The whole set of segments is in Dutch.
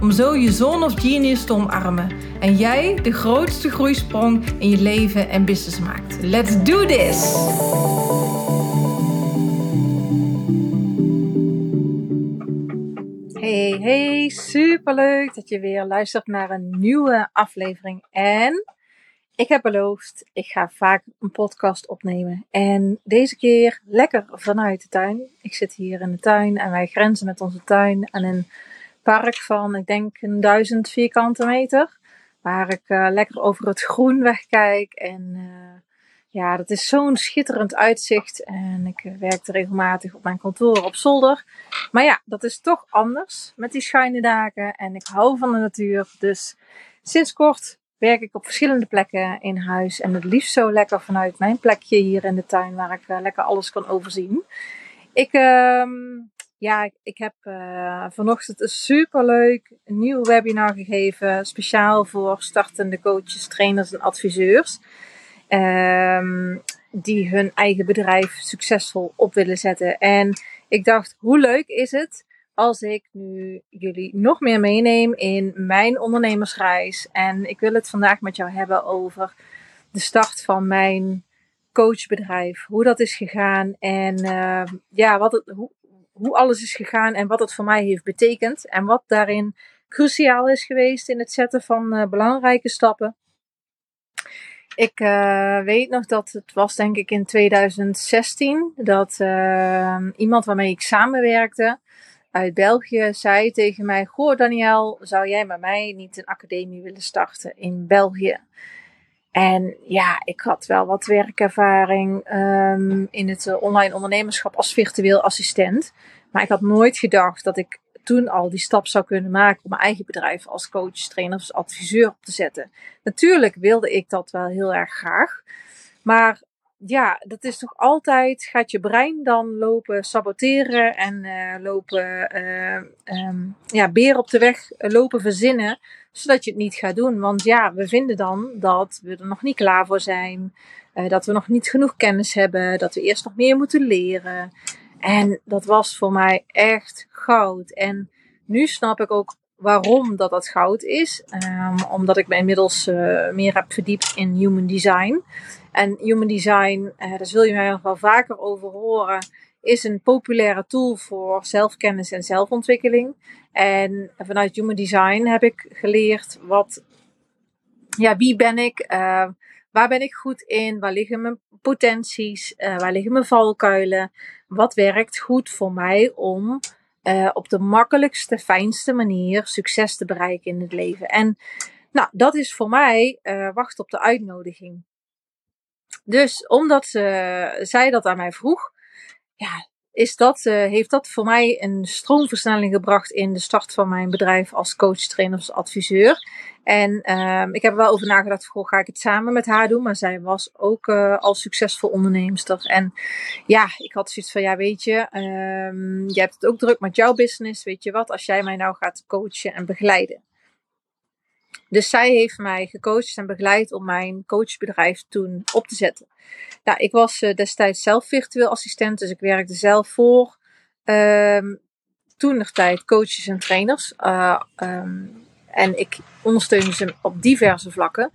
om zo je zone of genius te omarmen en jij de grootste groeisprong in je leven en business maakt. Let's do this! Hey, hey, superleuk dat je weer luistert naar een nieuwe aflevering. En ik heb beloofd, ik ga vaak een podcast opnemen. En deze keer lekker vanuit de tuin. Ik zit hier in de tuin en wij grenzen met onze tuin aan een park van, ik denk, een duizend vierkante meter. Waar ik uh, lekker over het groen wegkijk. En uh, ja, dat is zo'n schitterend uitzicht. En ik uh, werkte regelmatig op mijn kantoor op zolder. Maar ja, dat is toch anders met die schuine daken. En ik hou van de natuur. Dus sinds kort werk ik op verschillende plekken in huis. En het liefst zo lekker vanuit mijn plekje hier in de tuin. Waar ik lekker alles kan overzien. Ik ehm, ja, ik heb uh, vanochtend een superleuk nieuw webinar gegeven. Speciaal voor startende coaches, trainers en adviseurs. Um, die hun eigen bedrijf succesvol op willen zetten. En ik dacht, hoe leuk is het als ik nu jullie nog meer meeneem in mijn ondernemersreis. En ik wil het vandaag met jou hebben over de start van mijn coachbedrijf. Hoe dat is gegaan en uh, ja, wat het, hoe, hoe alles is gegaan en wat het voor mij heeft betekend. En wat daarin cruciaal is geweest in het zetten van uh, belangrijke stappen. Ik uh, weet nog dat het was denk ik in 2016 dat uh, iemand waarmee ik samenwerkte uit België zei tegen mij: Goh, Daniel, zou jij met mij niet een academie willen starten in België? En ja, ik had wel wat werkervaring um, in het uh, online ondernemerschap als virtueel assistent. Maar ik had nooit gedacht dat ik toen al die stap zou kunnen maken om mijn eigen bedrijf als coach, trainer of adviseur op te zetten. Natuurlijk wilde ik dat wel heel erg graag. Maar ja, dat is toch altijd, gaat je brein dan lopen saboteren en uh, lopen, uh, ja, beer op de weg lopen verzinnen, zodat je het niet gaat doen. Want ja, we vinden dan dat we er nog niet klaar voor zijn, dat we nog niet genoeg kennis hebben, dat we eerst nog meer moeten leren. En dat was voor mij echt goud. En nu snap ik ook waarom dat dat goud is. Um, omdat ik me inmiddels uh, meer heb verdiept in human design. En human design, uh, daar zul je mij nog wel vaker over horen, is een populaire tool voor zelfkennis en zelfontwikkeling. En vanuit human design heb ik geleerd wat, ja, wie ben ik? Uh, waar ben ik goed in? Waar liggen mijn potenties? Uh, waar liggen mijn valkuilen? Wat werkt goed voor mij om uh, op de makkelijkste, fijnste manier succes te bereiken in het leven? En nou, dat is voor mij uh, wachten op de uitnodiging. Dus omdat ze, zij dat aan mij vroeg, ja, is dat, uh, heeft dat voor mij een stroomversnelling gebracht in de start van mijn bedrijf als coach, trainer of adviseur. En uh, ik heb er wel over nagedacht, goh, ga ik het samen met haar doen? Maar zij was ook uh, al succesvol onderneemster. En ja, ik had zoiets van, ja weet je, um, jij hebt het ook druk met jouw business. Weet je wat, als jij mij nou gaat coachen en begeleiden. Dus zij heeft mij gecoacht en begeleid om mijn coachbedrijf toen op te zetten. Nou, ik was uh, destijds zelf virtueel assistent, dus ik werkte zelf voor um, toen nog tijd coaches en trainers. Uh, um, en ik ondersteunde ze op diverse vlakken.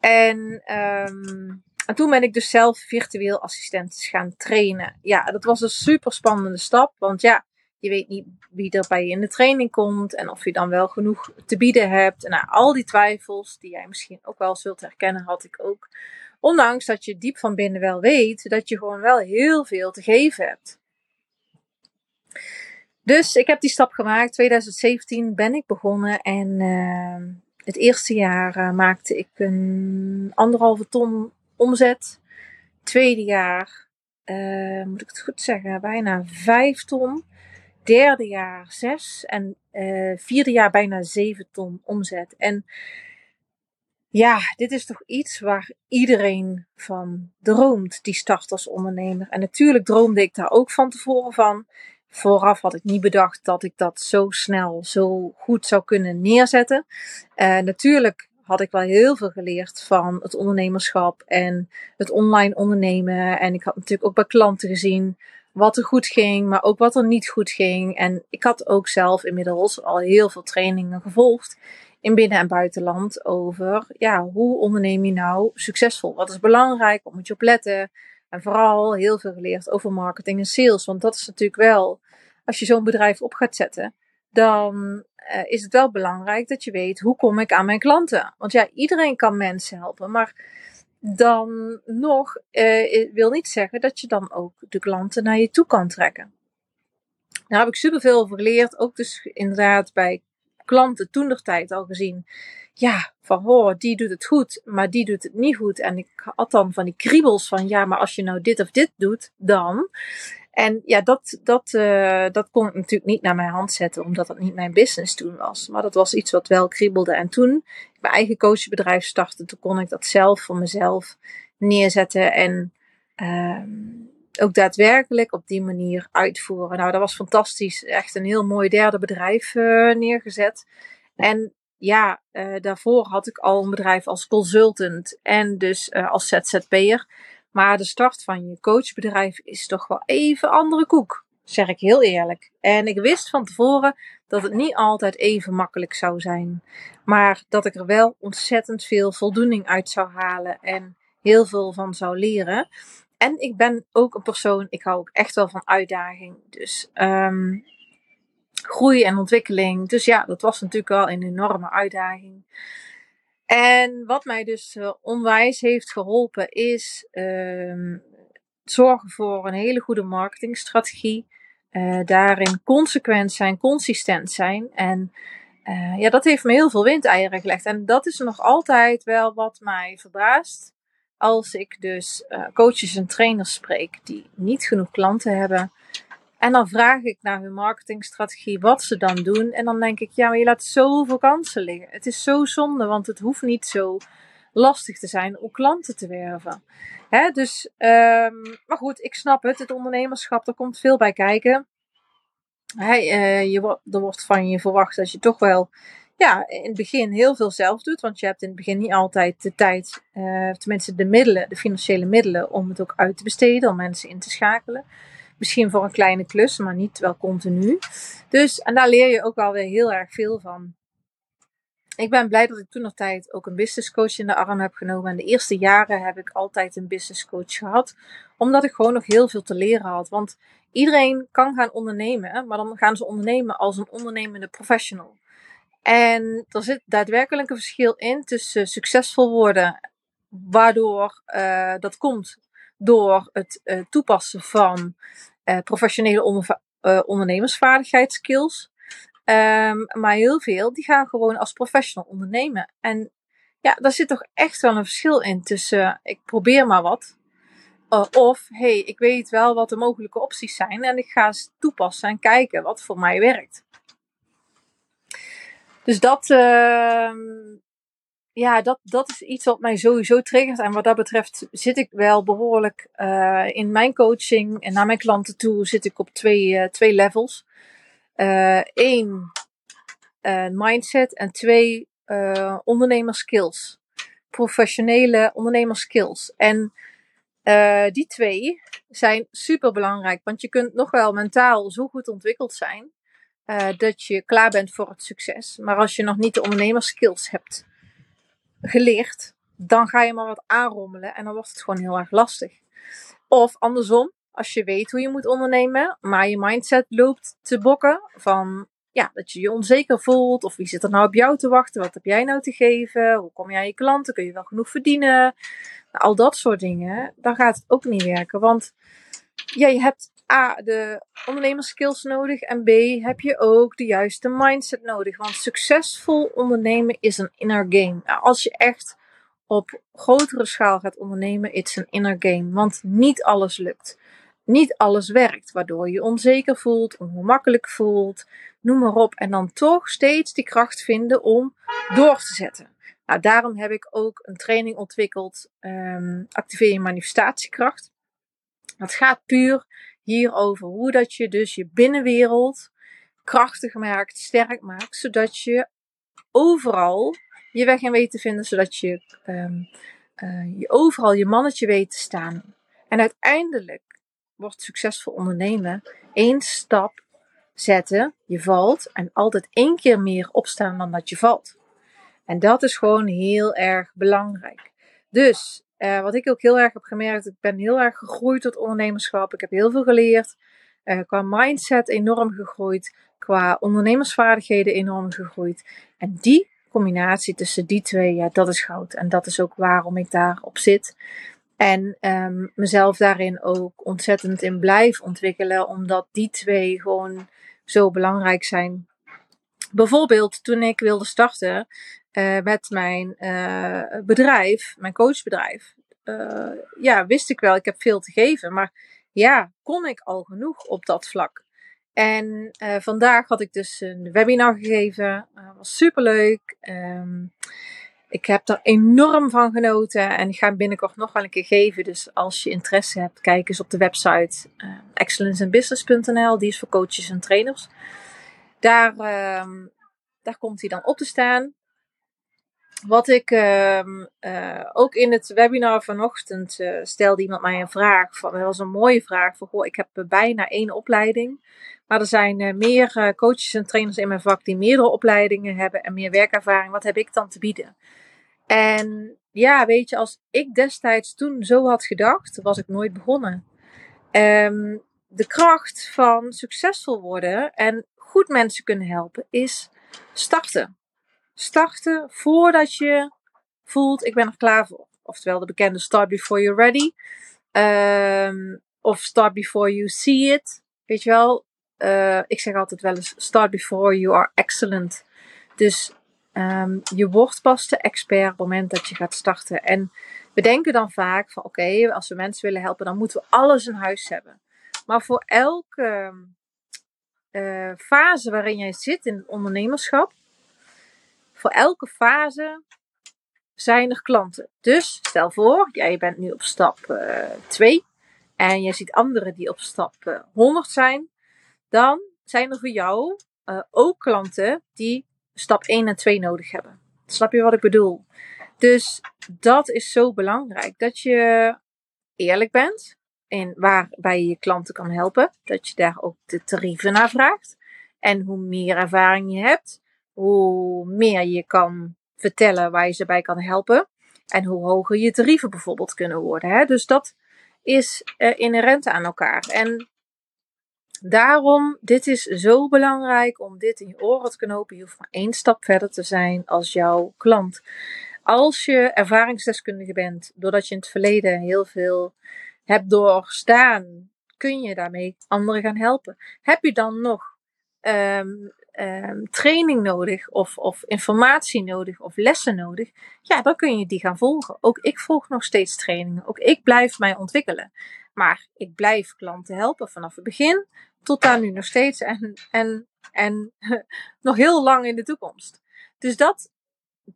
En, um, en toen ben ik dus zelf virtueel assistent gaan trainen. Ja, dat was een super spannende stap, want ja, je weet niet wie er bij je in de training komt en of je dan wel genoeg te bieden hebt. En nou, al die twijfels die jij misschien ook wel zult herkennen, had ik ook. Ondanks dat je diep van binnen wel weet dat je gewoon wel heel veel te geven hebt. Dus ik heb die stap gemaakt. 2017 ben ik begonnen en uh, het eerste jaar uh, maakte ik een anderhalve ton omzet. Tweede jaar, uh, moet ik het goed zeggen, bijna vijf ton. Derde jaar zes en uh, vierde jaar bijna zeven ton omzet. En ja, dit is toch iets waar iedereen van droomt, die start als ondernemer. En natuurlijk droomde ik daar ook van tevoren van. Vooraf had ik niet bedacht dat ik dat zo snel, zo goed zou kunnen neerzetten. Uh, natuurlijk had ik wel heel veel geleerd van het ondernemerschap en het online ondernemen. En ik had natuurlijk ook bij klanten gezien wat er goed ging, maar ook wat er niet goed ging. En ik had ook zelf inmiddels al heel veel trainingen gevolgd in binnen- en buitenland over ja, hoe onderneem je nou succesvol? Wat is belangrijk? Wat moet je op letten? En vooral heel veel geleerd over marketing en sales. Want dat is natuurlijk wel, als je zo'n bedrijf op gaat zetten, dan uh, is het wel belangrijk dat je weet hoe kom ik aan mijn klanten. Want ja, iedereen kan mensen helpen, maar dan nog uh, wil niet zeggen dat je dan ook de klanten naar je toe kan trekken. Daar heb ik superveel over geleerd, ook dus inderdaad bij klanten toen tijd al gezien. Ja, van hoor, die doet het goed, maar die doet het niet goed. En ik had dan van die kriebels van ja, maar als je nou dit of dit doet, dan. En ja, dat, dat, uh, dat kon ik natuurlijk niet naar mijn hand zetten, omdat dat niet mijn business toen was. Maar dat was iets wat wel kriebelde. En toen ik mijn eigen coachbedrijf startte, toen kon ik dat zelf voor mezelf neerzetten en uh, ook daadwerkelijk op die manier uitvoeren. Nou, dat was fantastisch. Echt een heel mooi derde bedrijf uh, neergezet. En ja, uh, daarvoor had ik al een bedrijf als consultant en dus als ZZP'er. Maar de start van je coachbedrijf is toch wel even andere koek. Zeg ik heel eerlijk. En ik wist van tevoren dat het niet altijd even makkelijk zou zijn. Maar dat ik er wel ontzettend veel voldoening uit zou halen en heel veel van zou leren. En ik ben ook een persoon, ik hou ook echt wel van uitdaging. Dus um, groei en ontwikkeling. Dus ja, dat was natuurlijk wel een enorme uitdaging. En wat mij dus uh, onwijs heeft geholpen is uh, zorgen voor een hele goede marketingstrategie. Uh, daarin consequent zijn, consistent zijn. En uh, ja, dat heeft me heel veel windeieren gelegd. En dat is nog altijd wel wat mij verbaast. Als ik dus coaches en trainers spreek die niet genoeg klanten hebben en dan vraag ik naar hun marketingstrategie wat ze dan doen. En dan denk ik, ja, maar je laat zoveel kansen liggen. Het is zo zonde, want het hoeft niet zo lastig te zijn om klanten te werven. Hè, dus, um, maar goed, ik snap het. Het ondernemerschap, er komt veel bij kijken. Hey, uh, je, er wordt van je verwacht dat je toch wel ja, in het begin heel veel zelf doet. Want je hebt in het begin niet altijd de tijd, uh, tenminste de middelen, de financiële middelen, om het ook uit te besteden, om mensen in te schakelen. Misschien voor een kleine klus, maar niet wel continu. Dus, en daar leer je ook wel weer heel erg veel van. Ik ben blij dat ik toen nog tijd ook een business coach in de arm heb genomen. En de eerste jaren heb ik altijd een business coach gehad. Omdat ik gewoon nog heel veel te leren had. Want iedereen kan gaan ondernemen, maar dan gaan ze ondernemen als een ondernemende professional. En er zit daadwerkelijk een verschil in tussen succesvol worden, waardoor uh, dat komt door het uh, toepassen van uh, professionele onder, uh, ondernemersvaardigheidsskills. Um, maar heel veel, die gaan gewoon als professional ondernemen. En ja, daar zit toch echt wel een verschil in tussen ik probeer maar wat. of hey, ik weet wel wat de mogelijke opties zijn en ik ga ze toepassen en kijken wat voor mij werkt. Dus dat, uh, ja, dat, dat is iets wat mij sowieso triggert. En wat dat betreft zit ik wel behoorlijk uh, in mijn coaching en naar mijn klanten toe zit ik op twee, uh, twee levels. Eén, uh, mindset en twee, ondernemerskills. Professionele ondernemerskills. En die twee zijn super belangrijk, want je kunt nog wel mentaal zo goed ontwikkeld zijn dat je klaar bent voor het succes. Maar als je nog niet de ondernemerskills hebt, geleerd, dan ga je maar wat aanrommelen en dan wordt het gewoon heel erg lastig. Of andersom, als je weet hoe je moet ondernemen, maar je mindset loopt te bokken van ja, dat je je onzeker voelt of wie zit er nou op jou te wachten, wat heb jij nou te geven, hoe kom je aan je klanten, kun je wel genoeg verdienen, nou, al dat soort dingen, dan gaat het ook niet werken, want ja, je hebt A, de ondernemerskills nodig. En B, heb je ook de juiste mindset nodig. Want succesvol ondernemen is een inner game. Nou, als je echt op grotere schaal gaat ondernemen, it's een inner game. Want niet alles lukt. niet alles werkt, waardoor je onzeker voelt, ongemakkelijk voelt, noem maar op. En dan toch steeds die kracht vinden om door te zetten. Nou, daarom heb ik ook een training ontwikkeld, um, activeer je manifestatiekracht. Het gaat puur hierover hoe dat je dus je binnenwereld krachtig maakt, sterk maakt, zodat je overal je weg en weet te vinden, zodat je, um, uh, je overal je mannetje weet te staan. En uiteindelijk wordt succesvol ondernemen één stap zetten, je valt en altijd één keer meer opstaan dan dat je valt. En dat is gewoon heel erg belangrijk. Dus uh, wat ik ook heel erg heb gemerkt, ik ben heel erg gegroeid tot ondernemerschap. Ik heb heel veel geleerd. Uh, qua mindset enorm gegroeid. Qua ondernemersvaardigheden enorm gegroeid. En die combinatie tussen die twee, ja, dat is goud. En dat is ook waarom ik daarop zit. En um, mezelf daarin ook ontzettend in blijf ontwikkelen, omdat die twee gewoon zo belangrijk zijn. Bijvoorbeeld toen ik wilde starten uh, met mijn uh, bedrijf, mijn coachbedrijf. Uh, ja, wist ik wel, ik heb veel te geven, maar ja, kon ik al genoeg op dat vlak. En vandaag had ik dus een webinar gegeven, was superleuk. Um, ik heb er enorm van genoten en ik ga hem binnenkort nog wel een keer geven. Dus als je interesse hebt, kijk eens op de website uh, excellenceandbusiness.nl. Die is voor coaches en trainers. Daar, uh, daar komt hij dan op te staan. Wat ik uh, uh, ook in het webinar vanochtend uh, stelde iemand mij een vraag. Van, dat was een mooie vraag. Van, ik heb bijna één opleiding. Maar er zijn meer coaches en trainers in mijn vak die meerdere opleidingen hebben en meer werkervaring. Wat heb ik dan te bieden? En ja, weet je, als ik destijds toen zo had gedacht, was ik nooit begonnen. Um, de kracht van succesvol worden en goed mensen kunnen helpen is starten. Starten voordat je voelt, ik ben er klaar voor. Oftewel de bekende start before you're ready. Um, of start before you see it. Weet je wel, uh, ik zeg altijd wel eens start before you are excellent. Dus Um, je wordt pas de expert op het moment dat je gaat starten. En we denken dan vaak van oké, als we mensen willen helpen, dan moeten we alles in huis hebben. Maar voor elke uh, fase waarin jij zit in het ondernemerschap, voor elke fase zijn er klanten. Dus stel voor, jij bent nu op stap 2 uh, en je ziet anderen die op stap uh, eh, 100 zijn, dan zijn er voor jou ook klanten die stap 1 en 2 nodig hebben. Snap je wat ik bedoel? Dus dat is zo belangrijk. Dat je eerlijk bent in waarbij je je klanten kan helpen. Dat je daar ook de tarieven naar vraagt. En hoe meer ervaring je hebt, hoe meer je kan vertellen waar je ze bij kan helpen. En hoe hoger je tarieven bijvoorbeeld kunnen worden. Hè? Dus dat is uh, inherent aan elkaar. En Daarom, dit is zo belangrijk om dit in je oren te knopen. Je hoeft maar één stap verder te zijn als jouw klant. Als je ervaringsdeskundige bent, doordat je in het verleden heel veel hebt doorstaan, kun je daarmee anderen gaan helpen. Heb je dan nog um, um, training nodig of, of informatie nodig of lessen nodig? Ja, dan kun je die gaan volgen. Ook ik volg nog steeds trainingen. Ook ik blijf mij ontwikkelen. Maar ik blijf klanten helpen vanaf het begin tot daar nu nog steeds en, en, en nog heel lang in de toekomst. Dus dat,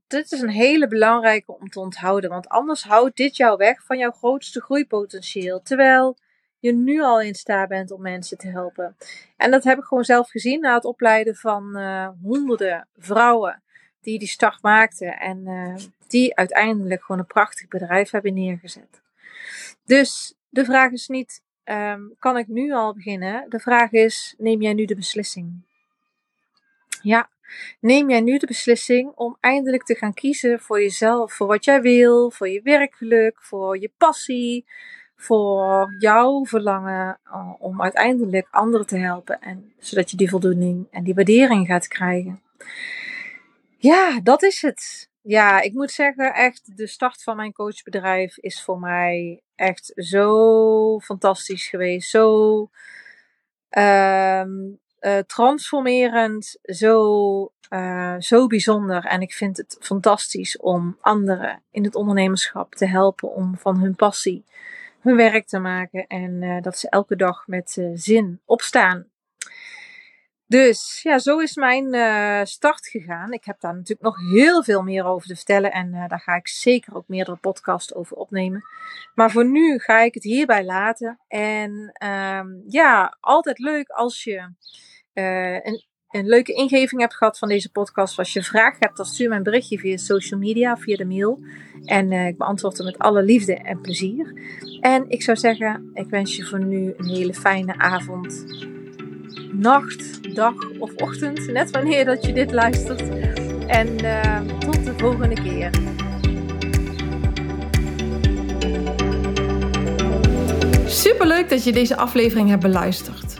dit is een hele belangrijke om te onthouden, want anders houdt dit jou weg van jouw grootste groeipotentieel. Terwijl je nu al in staat bent om mensen te helpen. En dat heb ik gewoon zelf gezien na het opleiden van uh, honderden vrouwen die die start maakten en uh, die uiteindelijk gewoon een prachtig bedrijf hebben neergezet. Dus de vraag is niet um, kan ik nu al beginnen? De vraag is, neem jij nu de beslissing? Ja, neem jij nu de beslissing om eindelijk te gaan kiezen voor jezelf, voor wat jij wil, voor je werkgeluk, voor je passie, voor jouw verlangen uh, om uiteindelijk anderen te helpen en zodat je die voldoening en die waardering gaat krijgen. Ja, dat is het. Ja, ik moet zeggen, echt, de start van mijn coachbedrijf is voor mij echt zo fantastisch geweest. Zo um, uh, transformerend, zo, uh, zo bijzonder. En ik vind het fantastisch om anderen in het ondernemerschap te helpen om van hun passie hun werk te maken en dat ze elke dag met zin opstaan. Dus ja, zo is mijn uh, start gegaan. Ik heb daar natuurlijk nog heel veel meer over te vertellen. En daar ga ik zeker ook meerdere podcasts over opnemen. Maar voor nu ga ik het hierbij laten. En um, ja, altijd leuk als je een, een leuke ingeving hebt gehad van deze podcast. Als je vragen hebt, dan stuur me een berichtje via social media, via de mail. En ik beantwoord hem met alle liefde en plezier. En ik zou zeggen, ik wens je voor nu een hele fijne avond nacht, dag of ochtend. Net wanneer dat je dit luistert. En uh, tot de volgende keer. Superleuk dat je deze aflevering hebt beluisterd.